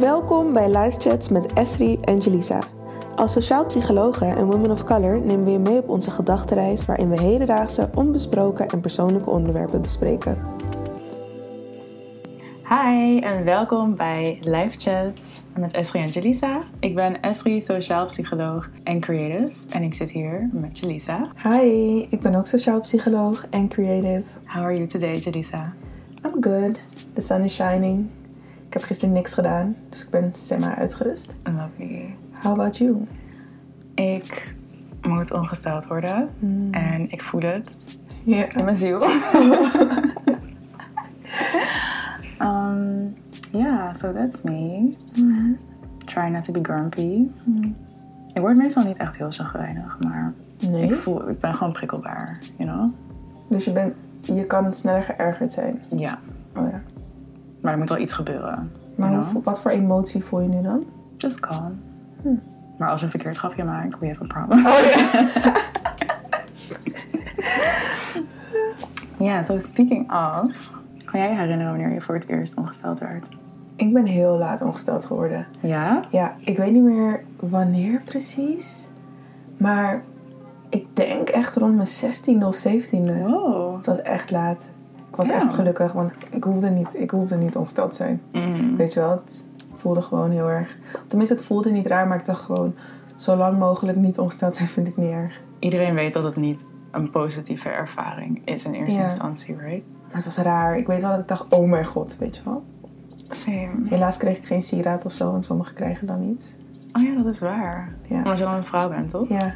Welkom bij Live Chats met Esri en Jelisa. Als sociaal psychologen en women of color nemen we je mee op onze gedachtenreis waarin we hedendaagse, onbesproken en persoonlijke onderwerpen bespreken. Hi en welkom bij Live Chats met Esri en Jelisa. Ik ben Esri, sociaal psycholoog en creative en ik zit hier met Jelisa. Hi, ik ben ook sociaal psycholoog en creative. How are you today, Jelisa? I'm good. The sun is shining. Ik heb gisteren niks gedaan, dus ik ben semi uitgerust. Lovely. How about you? Ik moet ongesteld worden en ik voel het Ja. in mijn ziel. um, yeah, so that's me. Try not to be grumpy. Ik word meestal niet echt heel chagrijnig, maar Nee. ik, voel, ik ben gewoon prikkelbaar, you know? Dus je, bent, je kan sneller geërgerd zijn. Ja, Oh ja. Maar er moet wel iets gebeuren. Maar you hoe, know? wat voor emotie voel je nu dan? Just calm. Maar als je een verkeerd grapje maakt, we have a problem. Oh ja. Ja, so speaking of, kan jij je herinneren wanneer je voor het eerst ongesteld werd? Ik ben heel laat ongesteld geworden. Ja? Ja, ik weet niet meer wanneer precies. Maar ik denk echt rond mijn 16e of 17e. Wow. Het was echt laat. Ik was Ja. echt gelukkig, want ik hoefde, niet, ik hoefde niet ongesteld te zijn. Mm. Weet je wel, het voelde gewoon heel erg... Tenminste, het voelde niet raar, maar ik dacht gewoon... Zo lang mogelijk niet ongesteld zijn vind ik niet erg. Iedereen weet dat het niet een positieve ervaring is in eerste Ja. instantie, right? Maar het was raar. Ik weet wel dat ik dacht, oh mijn god, weet je wel. Same. Helaas kreeg ik geen sieraad of zo, en sommigen krijgen dan iets. Oh ja, dat is waar. Ja. Omdat je dan een vrouw bent, toch? Ja.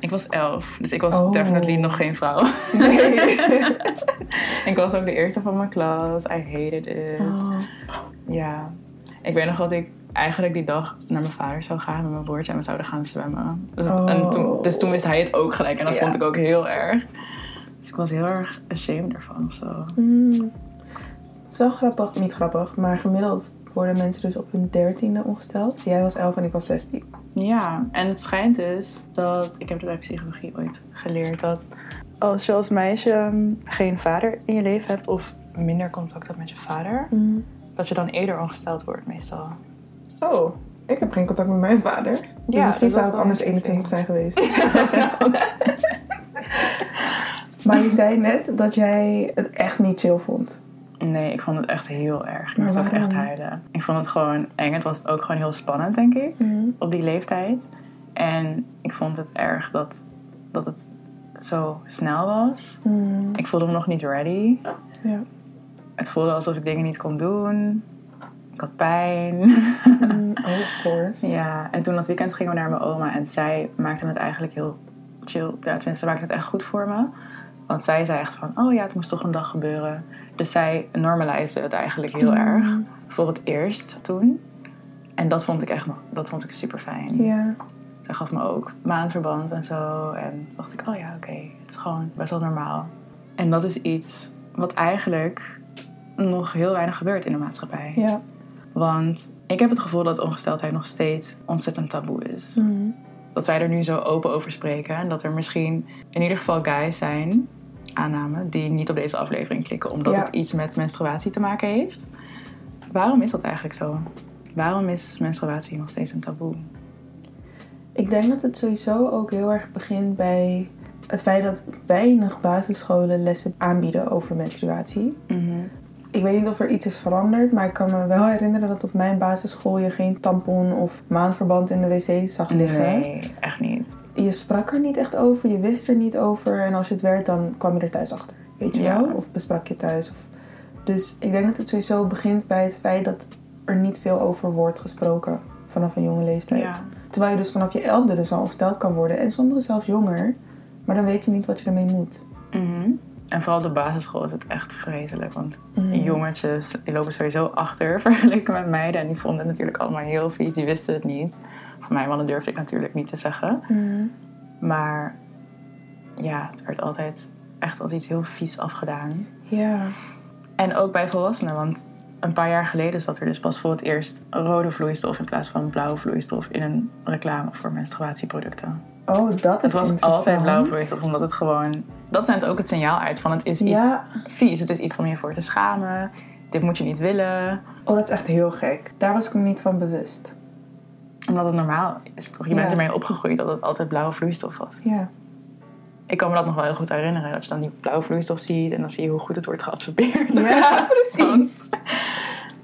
Ik was elf, dus ik was Oh. definitely nog geen vrouw. Nee. ik was ook de eerste van mijn klas. I hated it. Oh. Ja, ik weet nog dat ik eigenlijk die dag naar mijn vader zou gaan met mijn broertje en we zouden gaan zwemmen. Dus, Oh. en toen, dus toen wist hij het ook gelijk en dat vond ik ook heel erg. Dus ik was heel erg ashamed ervan of zo. Mm. Het is wel grappig, niet grappig, maar gemiddeld worden mensen dus op hun dertiende ongesteld. Jij was 11 en ik was 16. Ja, en het schijnt dus dat, ik heb het bij psychologie ooit geleerd, dat als je als meisje ehm, geen vader in je leven hebt of minder contact hebt met je vader, dat je dan eerder ongesteld wordt meestal. Oh, ik heb geen contact met mijn vader. Dus Ja, misschien zou ik anders interesting. 21 zijn geweest. maar je zei net dat jij het echt niet chill vond. Nee, ik vond het echt heel erg. Ik moest ook echt huilen. Ik vond het gewoon eng. Het was ook gewoon heel spannend, denk ik, op die leeftijd. En ik vond het erg dat, dat het zo snel was. Ik voelde me nog niet ready. Ja. Het voelde alsof ik dingen niet kon doen. Ik had pijn. Mm, oh, of course. ja, en toen dat weekend gingen we naar mijn oma. En zij maakte het eigenlijk heel chill. Ja, tenminste, ze maakte het echt goed voor me. Want zij zei echt van, oh ja, het moest toch een dag gebeuren. Dus zij normaliseerde het eigenlijk heel erg. Voor het eerst toen. En dat vond ik echt nog, dat vond ik super fijn. Ja. Zij gaf me ook maandverband en zo. En toen dacht ik, oh ja, oké, het is gewoon best wel normaal. En dat is iets wat eigenlijk nog heel weinig gebeurt in de maatschappij. Ja. Want ik heb het gevoel dat ongesteldheid nog steeds ontzettend taboe is. Mm. Dat wij er nu zo open over spreken. En dat er misschien in ieder geval guys zijn, aanname, die niet op deze aflevering klikken. Omdat Ja. het iets met menstruatie te maken heeft. Waarom is dat eigenlijk zo? Waarom is menstruatie nog steeds een taboe? Ik denk dat het sowieso ook heel erg begint bij het feit dat weinig basisscholen lessen aanbieden over menstruatie. Ik weet niet of er iets is veranderd, maar ik kan me wel herinneren dat op mijn basisschool je geen tampon of maandverband in de wc zag liggen. Nee, echt niet. Je sprak er niet echt over, je wist er niet over en als je het werd, dan kwam je er thuis achter. Weet je Ja. wel? Of besprak je thuis. Of... Dus ik denk dat het sowieso begint bij het feit dat er niet veel over wordt gesproken vanaf een jonge leeftijd. Ja. Terwijl je dus vanaf je elfde dus al ongesteld kan worden. En sommigen zelfs jonger. Maar dan weet je niet wat je ermee moet. Mhm. En vooral op de basisschool is het echt vreselijk. Want Mhm. jongetjes die lopen sowieso achter vergeleken met meiden. En die vonden het natuurlijk allemaal heel vies. Die wisten het niet. Voor mij mannen durfde ik natuurlijk niet te zeggen. Maar ja, het werd altijd echt als iets heel vies afgedaan. Ja. En ook bij volwassenen. Want een paar jaar geleden zat er dus pas voor het eerst rode vloeistof in plaats van blauwe vloeistof in een reclame voor menstruatieproducten. Oh, dat is Het was altijd blauwe vloeistof, omdat het gewoon... Dat zendt ook het signaal uit van het is iets vies. Het is iets om je voor te schamen. dit moet je niet willen. Oh, dat is echt heel gek. Daar was ik me niet van bewust. Omdat het normaal is, toch? Je Ja. bent ermee opgegroeid dat het altijd blauwe vloeistof was. Ja. Ik kan me dat nog wel heel goed herinneren. Dat je dan die blauwe vloeistof ziet en dan zie je hoe goed het wordt geabsorbeerd. Ja, precies.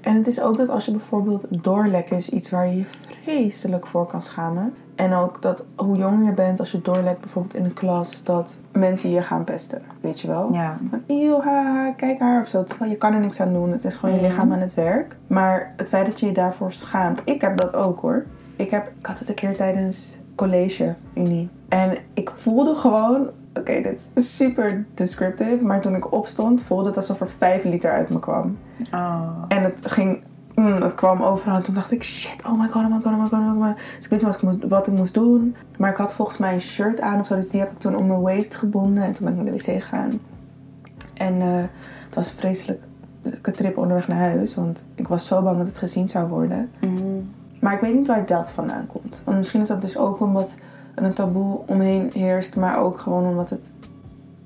En het is ook dat als je bijvoorbeeld doorlekken is iets waar je je vreselijk voor kan schamen. En ook dat hoe jonger je bent, als je doorlekt bijvoorbeeld in de klas, dat mensen je gaan pesten. Weet je wel? Ja. Van, eeuw, haha, kijk haar of zo. Terwijl je kan er niks aan doen. Het is gewoon je lichaam aan het werk. Maar het feit dat je je daarvoor schaamt. Ik heb dat ook hoor. Ik, heb, ik had het een keer tijdens college, unie. En ik voelde gewoon... Oké, dit is super descriptive. Maar toen ik opstond, voelde het alsof er 5 liter uit me kwam. Oh. En het ging... mm, het kwam overal. En toen dacht ik, shit, oh my god, oh my god, oh my god, oh my god. Dus ik wist niet wat ik, moest, wat ik moest doen. Maar ik had volgens mij een shirt aan of zo. Dus die heb ik toen om mijn waist gebonden. En toen ben ik naar de wc gegaan. En eh, het was een vreselijke trip onderweg naar huis. Want ik was zo bang dat het gezien zou worden. Mhm. Maar ik weet niet waar dat vandaan komt. Want misschien is dat dus ook omdat er een taboe omheen heerst. Maar ook gewoon omdat het...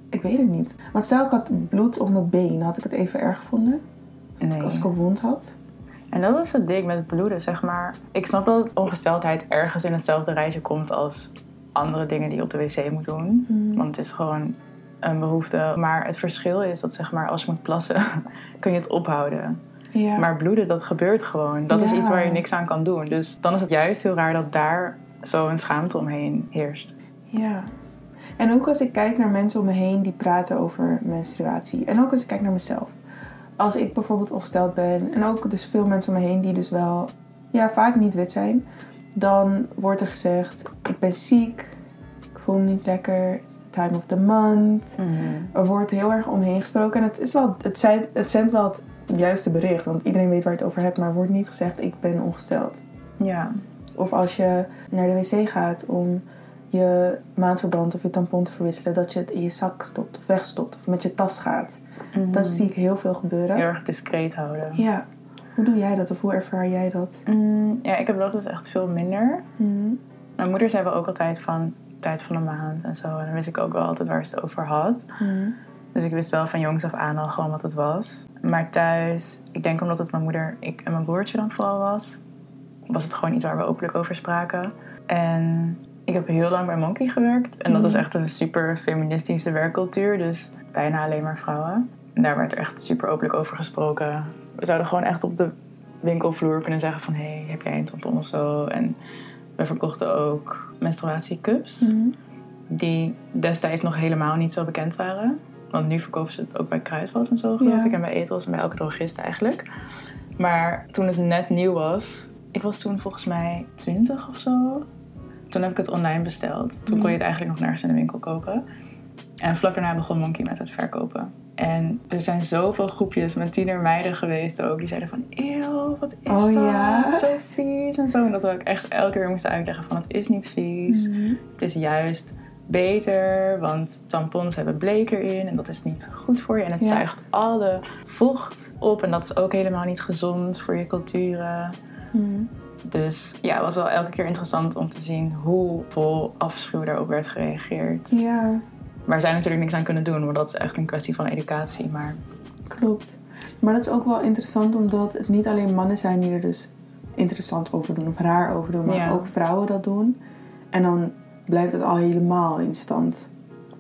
Ik weet het niet. Want stel ik had bloed op mijn been. Had ik het even erg gevonden? Nee. Als ik een wond had? En dat is het ding met bloeden, zeg maar. Ik snap dat ongesteldheid ergens in hetzelfde rijtje komt als andere dingen die je op de wc moet doen. Want het is gewoon een behoefte. Maar het verschil is dat, zeg maar, als je moet plassen, kun je het ophouden. Ja. Maar bloeden, dat gebeurt gewoon. Dat is iets waar je niks aan kan doen. Dus dan is het juist heel raar dat daar zo'n schaamte omheen heerst. Ja. En ook als ik kijk naar mensen om me heen die praten over menstruatie. En ook als ik kijk naar mezelf. Als ik bijvoorbeeld ongesteld ben. En ook dus veel mensen om me heen die dus wel... Ja, vaak niet wit zijn. Dan wordt er gezegd... Ik ben ziek. Ik voel me niet lekker. It's the time of the month. Er wordt heel erg omheen gesproken. En het, is wel, het, zijn, het zendt wel het juiste bericht. Want iedereen weet waar je het over hebt. Maar er wordt niet gezegd ik ben ongesteld. Ja. Of als je naar de wc gaat om je maandverband of je tampon te verwisselen, dat je het in je zak stopt of wegstopt of met je tas gaat. Dat zie ik heel veel gebeuren. Heel erg discreet houden. Ja. Hoe doe jij dat of hoe ervaar jij dat? Mm, ja, ik heb dat dus echt veel minder. Mijn moeders hebben ook altijd van tijd van de maand en zo. En dan wist ik ook wel altijd waar ze het over had. Dus ik wist wel van jongs af aan al gewoon wat het was. Maar thuis, ik denk omdat het mijn moeder, ik en mijn broertje dan vooral was, was het gewoon iets waar we openlijk over spraken. En ik heb heel lang bij Monkey gewerkt. En dat is echt een super feministische werkcultuur. Dus bijna alleen maar vrouwen. En daar werd er echt super openlijk over gesproken. We zouden gewoon echt op de winkelvloer kunnen zeggen van... hé, hey, heb jij een tampon of zo? En we verkochten ook menstruatiecups. Die destijds nog helemaal niet zo bekend waren. Want nu verkopen ze het ook bij Kruidvat en zo, geloof Ja. ik. En bij Etels en bij elke drogist eigenlijk. Maar toen het net nieuw was... Ik was toen volgens mij 20 of zo. Toen heb ik het online besteld. Toen kon je het eigenlijk nog nergens in de winkel kopen. En vlak daarna begon Monkey met het verkopen. En er zijn zoveel groepjes met tienermeiden geweest ook. Die zeiden van, eeuw, wat is Oh, dat? ja? Zo vies en zo. En dat we ook echt elke keer moesten uitleggen van, het is niet vies. Mhm. Het is juist beter, want tampons hebben bleek erin. En dat is niet goed voor je. En het Ja. zuigt alle vocht op. En dat is ook helemaal niet gezond voor je culturen. Dus ja, het was wel elke keer interessant om te zien hoe vol afschuw daarop werd gereageerd. Ja, Waar zij natuurlijk niks aan kunnen doen, want dat is echt een kwestie van educatie. Maar klopt. Maar dat is ook wel interessant omdat het niet alleen mannen zijn die er dus interessant over doen of raar over doen, maar Ja. ook vrouwen dat doen. En dan blijft het al helemaal in stand.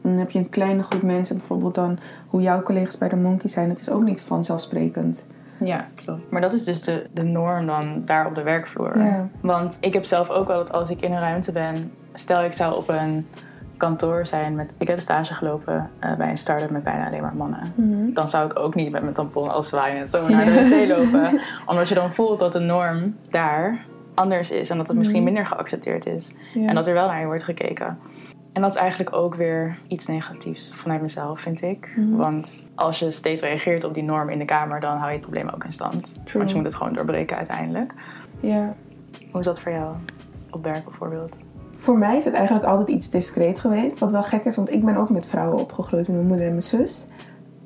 Dan heb je een kleine groep mensen, bijvoorbeeld dan hoe jouw collega's bij de Monkey zijn. Het is ook niet vanzelfsprekend. Ja, klopt. Maar dat is dus de, de norm dan daar op de werkvloer. Ja. Want ik heb zelf ook wel dat als ik in een ruimte ben, stel ik zou op een kantoor zijn met. Ik heb een stage gelopen eh, bij een start-up met bijna alleen maar mannen. Dan zou ik ook niet met mijn tampon als zwaaiend zo naar de wc lopen. Omdat je dan voelt dat de norm daar anders is en dat het misschien minder geaccepteerd is. Ja. En dat er wel naar je wordt gekeken. En dat is eigenlijk ook weer iets negatiefs vanuit mezelf, vind ik. Want als je steeds reageert op die norm in de kamer, dan hou je het probleem ook in stand. True. Want je moet het gewoon doorbreken uiteindelijk. ja. Hoe is dat voor jou op werk bijvoorbeeld? Voor mij is het eigenlijk altijd iets discreet geweest. Wat wel gek is, want ik ben ook met vrouwen opgegroeid. Met mijn moeder en mijn zus.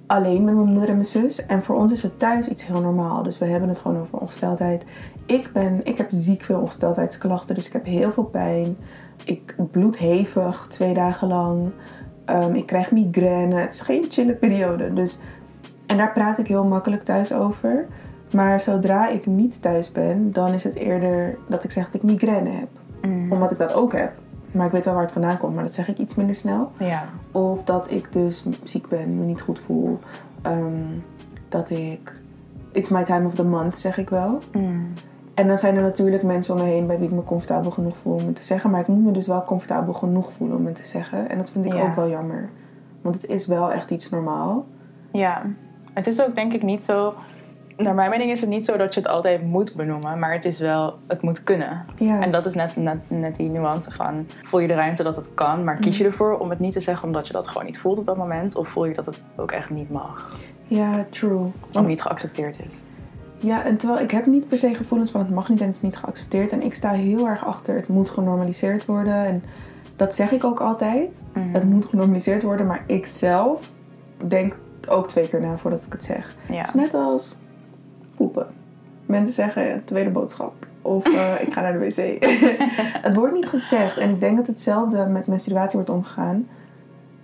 Alleen met mijn moeder en mijn zus. En voor ons is het thuis iets heel normaal. Dus we hebben het gewoon over ongesteldheid. Ik, ben, ik heb ziek veel ongesteldheidsklachten. Dus ik heb heel veel pijn. Ik bloed hevig twee dagen lang. Ehm, ik krijg migraine. Het is geen chille periode. Dus En daar praat ik heel makkelijk thuis over. Maar zodra ik niet thuis ben, dan is het eerder dat ik zeg dat ik migraine heb. Mm. Omdat ik dat ook heb. Maar ik weet wel waar het vandaan komt, maar dat zeg ik iets minder snel. Ja. Of dat ik dus ziek ben, me niet goed voel. Ehm, dat ik. It's my time of the month, zeg ik wel. Mm. En dan zijn er natuurlijk mensen om me heen bij wie ik me comfortabel genoeg voel om het te zeggen. Maar ik moet me dus wel comfortabel genoeg voelen om het te zeggen. En dat vind ik Ja. ook wel jammer. Want het is wel echt iets normaal. Ja, het is ook denk ik niet zo. Naar mijn mening is het niet zo dat je het altijd moet benoemen, maar het is wel, het moet kunnen. Ja. En dat is net, net, net die nuance van, voel je de ruimte dat het kan, maar kies je Mhm. ervoor om het niet te zeggen omdat je dat gewoon niet voelt op dat moment? Of voel je dat het ook echt niet mag, Ja, true. of niet geaccepteerd is? Ja, en terwijl ik heb niet per se gevoelens van het mag niet en het is niet geaccepteerd. En ik sta heel erg achter het moet genormaliseerd worden. En dat zeg ik ook altijd. Mhm. Het moet genormaliseerd worden. Maar ik zelf denk ook twee keer na voordat ik het zeg. Ja. Het is net als poepen. Mensen zeggen tweede boodschap. Of eh, ik ga naar de wc. het wordt niet gezegd. En ik denk dat hetzelfde met menstruatie wordt omgegaan.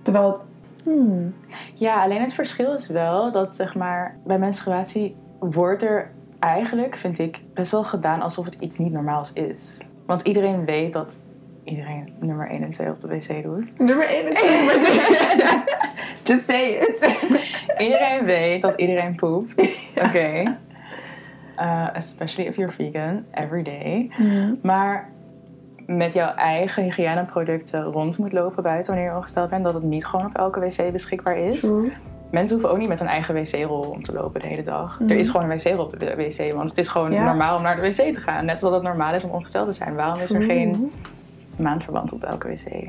Terwijl het... Hmm, Ja, alleen het verschil is wel dat zeg maar bij menstruatie wordt er eigenlijk, vind ik, best wel gedaan alsof het iets niet normaals is. Want iedereen weet dat iedereen nummer 1 en 2 op de wc doet. nummer 1 en 2. Just say it. Iedereen weet dat iedereen poept. Oké. Uh, especially if you're vegan, every day. Maar met jouw eigen hygiëneproducten rond moet lopen buiten wanneer je ongesteld bent, dat het niet gewoon op elke wc beschikbaar is. True. Mensen hoeven ook niet met een eigen wc-rol om te lopen de hele dag. Er is gewoon een wc-rol op de wc, want het is gewoon Ja. normaal om naar de wc te gaan. Net zoals het normaal is om ongesteld te zijn. Waarom is er geen maandverband op elke wc?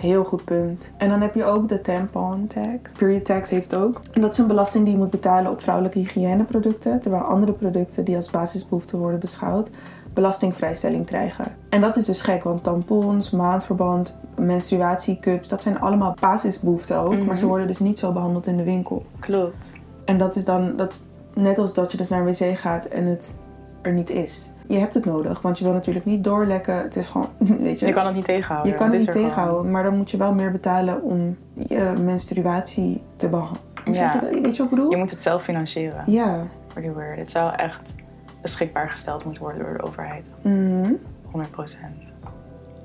Heel goed punt. En dan heb je ook de tampon tax. Period tax heeft het ook. En dat is een belasting die je moet betalen op vrouwelijke hygiëneproducten. Terwijl andere producten die als basisbehoefte worden beschouwd, belastingvrijstelling krijgen. En dat is dus gek, want tampons, maandverband, menstruatiecups, dat zijn allemaal basisbehoeften ook. Maar ze worden dus niet zo behandeld in de winkel. Klopt. En dat is dan dat is net als dat je dus naar een wc gaat en het er niet is. Je hebt het nodig, want je wil natuurlijk niet doorlekken. Het is gewoon, weet je. Je kan het niet tegenhouden. Je kan het niet gewoon. tegenhouden, maar dan moet je wel meer betalen om je menstruatie te behandelen. Ja. Weet je wat ik bedoel? Je moet het zelf financieren. Ja. Pretty weird. Het zou echt beschikbaar gesteld moeten worden door de overheid. Mhm. 100%.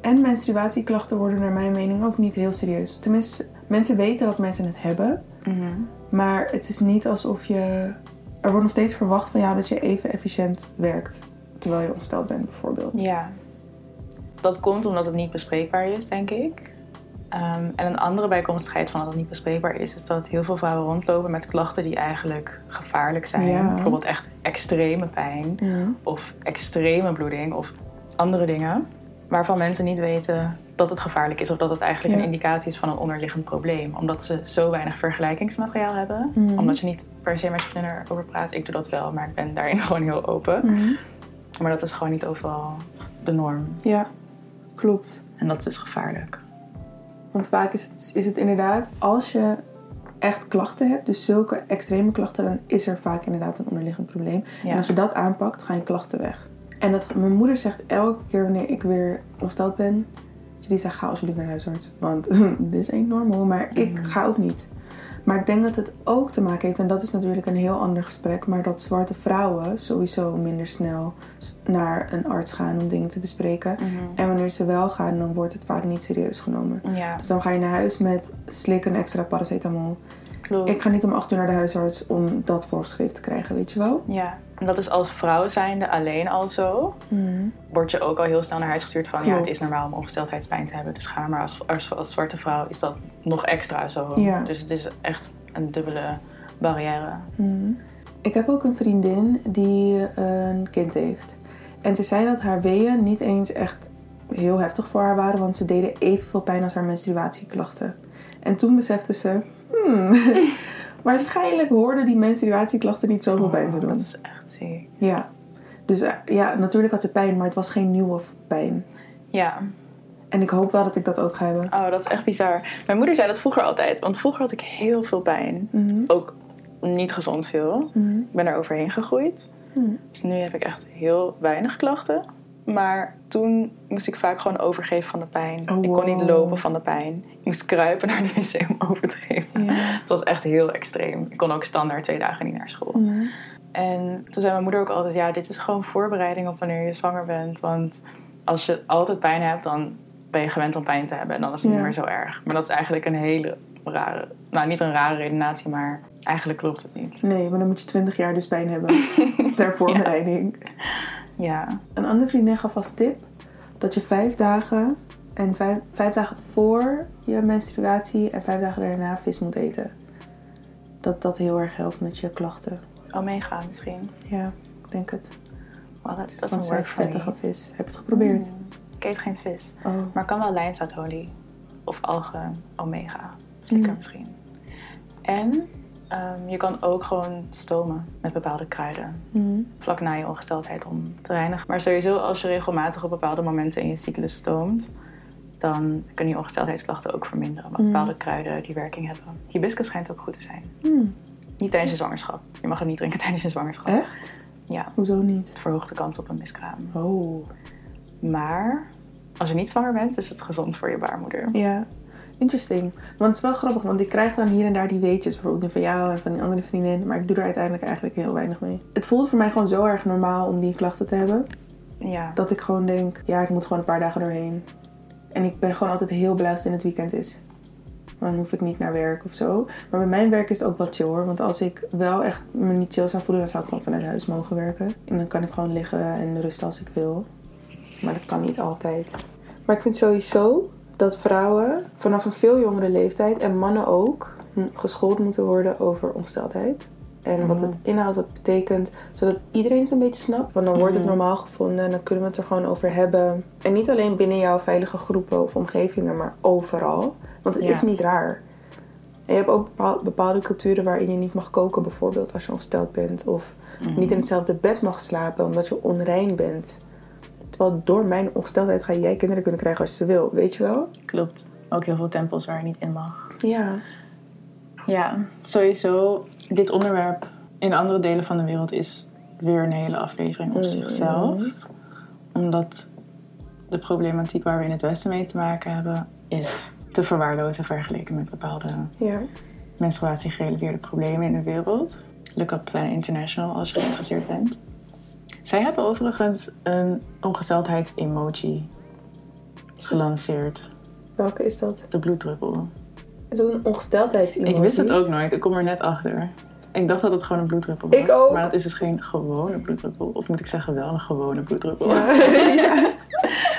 En menstruatieklachten worden naar mijn mening ook niet heel serieus. Tenminste, mensen weten dat mensen het hebben, Mhm. maar het is niet alsof je... Er wordt nog steeds verwacht van jou dat je even efficiënt werkt. Terwijl je ongesteld bent bijvoorbeeld. Ja. Dat komt omdat het niet bespreekbaar is, denk ik. Ehm, en een andere bijkomstigheid van dat het niet bespreekbaar is, is dat heel veel vrouwen rondlopen met klachten die eigenlijk gevaarlijk zijn. Ja. Bijvoorbeeld echt extreme pijn of extreme bloeding of andere dingen. Waarvan mensen niet weten dat het gevaarlijk is of dat het eigenlijk Ja. een indicatie is van een onderliggend probleem. Omdat ze zo weinig vergelijkingsmateriaal hebben. Mhm. Omdat je niet per se met je vrienden erover praat. Ik doe dat wel, maar ik ben daarin gewoon heel open. Mhm. Maar dat is gewoon niet overal de norm. Ja, klopt. En dat is dus gevaarlijk. Want vaak is het, is het inderdaad, als je echt klachten hebt, dus zulke extreme klachten, dan is er vaak inderdaad een onderliggend probleem. Ja. En als je dat aanpakt, gaan je klachten weg. En dat, mijn moeder zegt elke keer wanneer ik weer ongesteld ben, die zegt ga alsjeblieft naar de huisarts. Want this ain't normal. Maar ik ga ook niet. Maar ik denk dat het ook te maken heeft, en dat is natuurlijk een heel ander gesprek, maar dat zwarte vrouwen sowieso minder snel naar een arts gaan om dingen te bespreken. En wanneer ze wel gaan, dan wordt het vaak niet serieus genomen. Ja, Dus dan ga je naar huis met slik een extra paracetamol. klopt. Ik ga niet om 8 uur naar de huisarts om dat voorgeschreven te krijgen, weet je wel? Ja, en dat is als vrouw zijnde alleen al zo. Word je ook al heel snel naar huis gestuurd van... ja, het is normaal om ongesteldheidspijn te hebben. Dus ga maar als, als, als zwarte vrouw is dat nog extra zo. Ja. Dus het is echt een dubbele barrière. Mhm. Ik heb ook een vriendin die een kind heeft. En ze zei dat haar weeën niet eens echt heel heftig voor haar waren, want ze deden evenveel pijn als haar menstruatieklachten. En toen besefte ze, hmm, waarschijnlijk hoorden die menstruatieklachten niet zoveel pijn te Oh, doen. Dat is echt ziek. Ja. Dus eh, ja, natuurlijk had ze pijn, maar het was geen nieuwe pijn. Ja, En ik hoop wel dat ik dat ook ga hebben. oh, dat is echt bizar. Mijn moeder zei dat vroeger altijd. Want vroeger had ik heel veel pijn. Mhm. Ook niet gezond veel. Mhm. Ik ben er overheen gegroeid. Mhm. Dus nu heb ik echt heel weinig klachten. Maar toen moest ik vaak gewoon overgeven van de pijn. Oh, Ik kon niet lopen van de pijn. Ik moest kruipen naar de wc om over te geven. Ja. Het was echt heel extreem. Ik kon ook standaard twee dagen niet naar school. En toen zei mijn moeder ook altijd: Ja, dit is gewoon voorbereiding op wanneer je zwanger bent. Want als je altijd pijn hebt, dan ben je gewend om pijn te hebben. En dan is het Ja. niet meer zo erg. Maar dat is eigenlijk een hele rare, nou niet een rare redenatie, maar eigenlijk klopt het niet. Nee, maar dan moet je 20 jaar dus pijn hebben ter voorbereiding. Ja, Een andere vriendin gaf als tip dat je vijf dagen en vijf, vijf dagen voor je menstruatie en vijf dagen daarna vis moet eten. Dat dat heel erg helpt met je klachten. omega misschien. Ja, ik denk het. Well, that Dat doesn't is work for me. vettige vis. Heb je het geprobeerd? Ik eet geen vis. Oh. Maar kan wel lijnzaadolie of algen omega. Zeker Mm. misschien. En ehm, je kan ook gewoon stomen met bepaalde kruiden. Mhm. Vlak na je ongesteldheid om te reinigen. Maar sowieso als je regelmatig op bepaalde momenten in je cyclus stoomt... dan kunnen je ongesteldheidsklachten ook verminderen. Want Mm. bepaalde kruiden die werking hebben. Hibiscus schijnt ook goed te zijn. Hmm. Niet tijdens je zwangerschap. Je mag het niet drinken tijdens je zwangerschap. Echt? Ja, Hoezo niet? het verhoogt de kans op een miskraam. Oh. Maar als je niet zwanger bent, is het gezond voor je baarmoeder. Ja. Interesting. Want het is wel grappig, want ik krijg dan hier en daar die weetjes, bijvoorbeeld nu van jou en van die andere vriendin, maar ik doe er uiteindelijk eigenlijk heel weinig mee. Het voelt voor mij gewoon zo erg normaal om die klachten te hebben, Ja. dat ik gewoon denk, ja, ik moet gewoon een paar dagen doorheen. En ik ben gewoon altijd heel blij als het in het weekend is. Dan hoef ik niet naar werk of zo. Maar bij mijn werk is het ook wel chill hoor. Want als ik wel echt me niet chill zou voelen, dan zou ik gewoon vanuit huis mogen werken. En dan kan ik gewoon liggen en rusten als ik wil. Maar dat kan niet altijd. Maar ik vind sowieso dat vrouwen vanaf een veel jongere leeftijd en mannen ook geschoold moeten worden over ongesteldheid. En wat het inhoudt, wat het betekent, zodat iedereen het een beetje snapt. Want dan wordt het Mhm. normaal gevonden en dan kunnen we het er gewoon over hebben. En niet alleen binnen jouw veilige groepen of omgevingen, maar overal. Want het Ja. is niet raar. En je hebt ook bepaal- bepaalde culturen waarin je niet mag koken, bijvoorbeeld als je ongesteld bent. Of Mhm. niet in hetzelfde bed mag slapen omdat je onrein bent. Terwijl door mijn ongesteldheid ga jij kinderen kunnen krijgen als je ze wil, weet je wel? Klopt. Ook heel veel tempels waar je niet in mag. Ja. Ja, sowieso. Dit onderwerp in andere delen van de wereld is weer een hele aflevering op Mm. zichzelf. Omdat de problematiek waar we in het Westen mee te maken hebben, is te verwaarlozen vergeleken met bepaalde Ja. menstruatiegerelateerde problemen in de wereld. Look up Plan International als je geïnteresseerd bent. Zij hebben overigens een ongesteldheidsemoji gelanceerd. Welke is dat? De bloeddruppel. Is dat een ongesteldheidsemoji? Ik wist het ook nooit. Ik kom er net achter. Ik dacht dat het gewoon een bloeddruppel was. Ik ook. Maar het is dus geen gewone bloeddruppel. Of moet ik zeggen wel een gewone bloeddruppel. Ja. ja.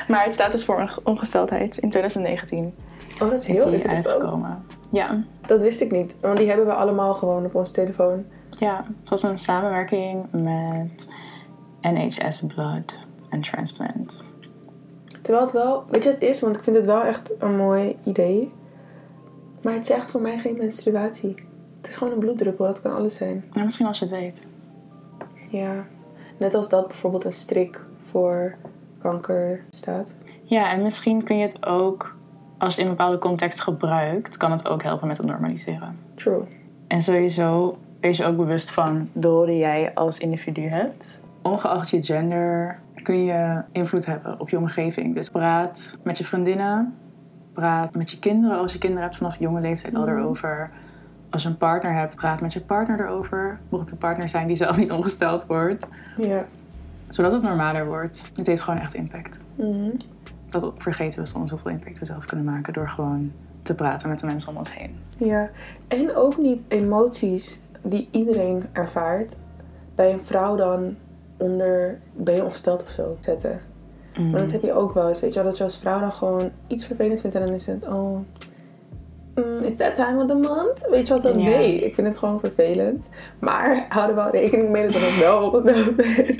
Maar het staat dus voor een ongesteldheid. In 2019 Oh, dat is is heel die interessant. uitgekomen. Ja. Dat wist ik niet, want die hebben we allemaal gewoon op onze telefoon. ja, het was een samenwerking met NHS Blood and Transplant. Terwijl het wel, weet je het is? Want ik vind het wel echt een mooi idee. Maar het zegt voor mij geen menstruatie. Het is gewoon een bloeddruppel, dat kan alles zijn. Nou, misschien als je het weet. Ja. Net als dat bijvoorbeeld een strik voor kanker staat. Ja, en misschien kun je het ook, als je het in een bepaalde context gebruikt, kan het ook helpen met het normaliseren. True. En sowieso wees je ook bewust van de rol die jij als individu hebt. Ongeacht je gender kun je invloed hebben op je omgeving. Dus praat met je vriendinnen, praat met je kinderen als je kinderen hebt vanaf jonge leeftijd al erover. Als je een partner hebt, praat met je partner erover. Mocht het een partner zijn die zelf niet ongesteld wordt. Ja. Zodat het normaler wordt. Het heeft gewoon echt impact. Mhm. Dat vergeten we soms hoeveel impact we zelf kunnen maken door gewoon te praten met de mensen om ons heen. Ja. En ook niet emoties die iedereen ervaart. Bij een vrouw dan onder, ben je ongesteld of zo, zetten. Mm. Maar dat heb je ook wel eens, weet je wel, dat je als vrouw dan gewoon iets vervelend vindt en dan is het, oh, mm, is that time of the month? Weet je wat dan? Nee, ik vind het gewoon vervelend. Maar hou er wel rekening mee dat ik wel opgesteld ben.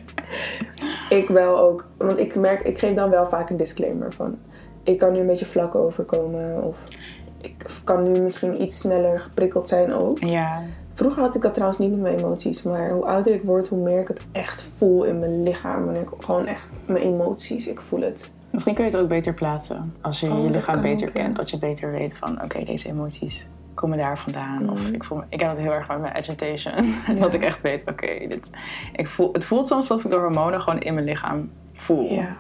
ik wel ook, want ik merk, ik geef dan wel vaak een disclaimer van, ik kan nu een beetje vlak overkomen of ik kan nu misschien iets sneller geprikkeld zijn ook. Ja, Vroeger had ik dat trouwens niet met mijn emoties, maar hoe ouder ik word, hoe meer ik het echt voel in mijn lichaam. Wanneer ik gewoon echt mijn emoties, ik voel het. Misschien kun je het ook beter plaatsen. Als je Oh, je lichaam beter ook, ja. kent. Dat je beter weet van, oké, deze emoties komen daar vandaan. Of Mhm. ik, voel ik heb het heel erg met mijn agitation. dat ik echt weet, oké, dit ik voel, het voelt soms alsof ik de hormonen gewoon in mijn lichaam voel. Ja.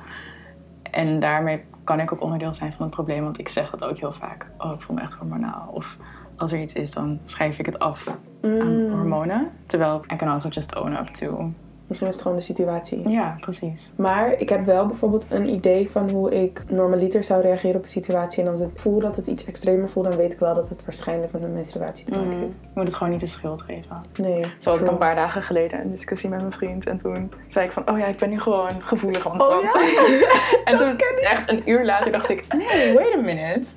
En daarmee kan ik ook onderdeel zijn van het probleem, want ik zeg dat ook heel vaak. Oh, ik voel me echt hormonaal. Of als er iets is, dan schrijf ik het af aan hormonen. Terwijl I can also just own up to. Misschien is het gewoon de situatie. Ja, precies. Maar ik heb wel bijvoorbeeld een idee van hoe ik normaliter zou reageren op een situatie. En als ik voel dat het iets extremer voelt, dan weet ik wel dat het waarschijnlijk met mijn menstruatie te maken heeft. Je moet het gewoon niet de schuld geven. Nee. Zoals ik een paar dagen geleden een discussie met mijn vriend. En toen zei ik van, oh ja, ik ben nu gewoon gevoelig aan het Oh praten. en toen echt een uur later dacht ik, nee, wait a minute.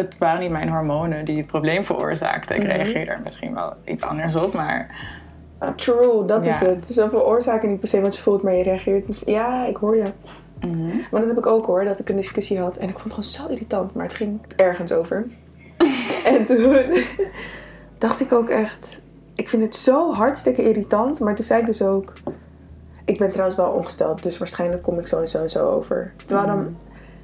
Het waren niet mijn hormonen die het probleem veroorzaakten. Ik reageerde er misschien wel iets anders op, maar... True, dat is het. Ze veroorzaken niet per se wat je voelt, maar je reageert. mis- Ja, ik hoor je. Maar dat heb ik ook hoor, dat ik een discussie had. En ik vond het gewoon zo irritant, maar het ging ergens over. en toen dacht ik ook echt... Ik vind het zo hartstikke irritant. Maar toen zei ik dus ook... Ik ben trouwens wel ongesteld, dus waarschijnlijk kom ik zo en zo en zo over. Terwijl dan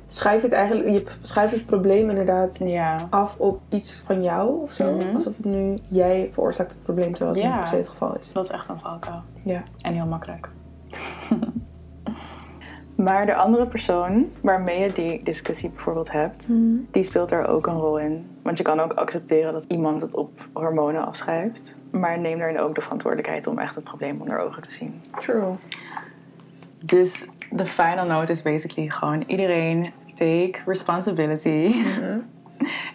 schuif je het eigenlijk... Je schuift het probleem inderdaad Ja, af op iets van jou of zo. Mhm. Alsof het nu jij veroorzaakt het probleem, terwijl het Ja. niet per se het geval is. dat is echt een valkuil. Ja. En heel makkelijk. maar de andere persoon waarmee je die discussie bijvoorbeeld hebt, die speelt er ook een rol in. Want je kan ook accepteren dat iemand het op hormonen afschrijft. Maar neem daarin ook de verantwoordelijkheid om echt het probleem onder ogen te zien. True. Dus de final note is basically gewoon iedereen take responsibility.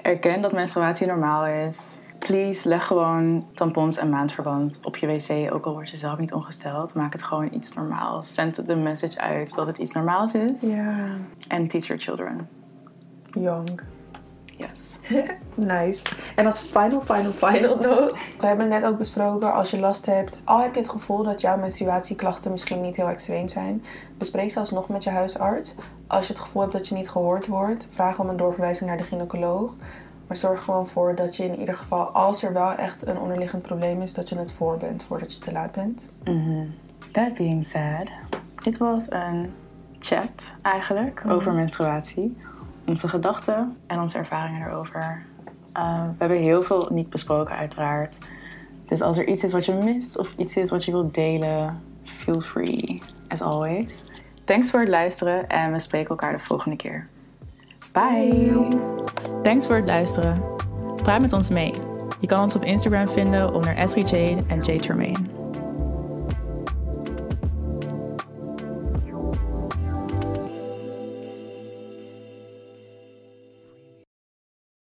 Erken dat menstruatie normaal is. Please, leg gewoon tampons en maandverband op je wc, ook al word je zelf niet ongesteld. Maak het gewoon iets normaals. Zend de message uit dat het iets normaals is. En teach your children. Young. Yes. Nice. En als final, final, final note. We hebben net ook besproken, als je last hebt, al heb je het gevoel dat jouw menstruatieklachten misschien niet heel extreem zijn, bespreek zelfs nog met je huisarts. Als je het gevoel hebt dat je niet gehoord wordt, vraag om een doorverwijzing naar de gynaecoloog. Maar zorg gewoon voor dat je in ieder geval, als er wel echt een onderliggend probleem is, dat je het voor bent voordat je te laat bent. That being said, dit was een chat eigenlijk over menstruatie. Onze gedachten en onze ervaringen erover. Uh, we hebben heel veel niet besproken uiteraard. Dus als er iets is wat je mist of iets is wat je wilt delen, feel free as always. Thanks voor het luisteren en we spreken elkaar de volgende keer. Bye! Thanks voor het luisteren. Praat met ons mee. Je kan ons op Instagram vinden onder Esri en Jade.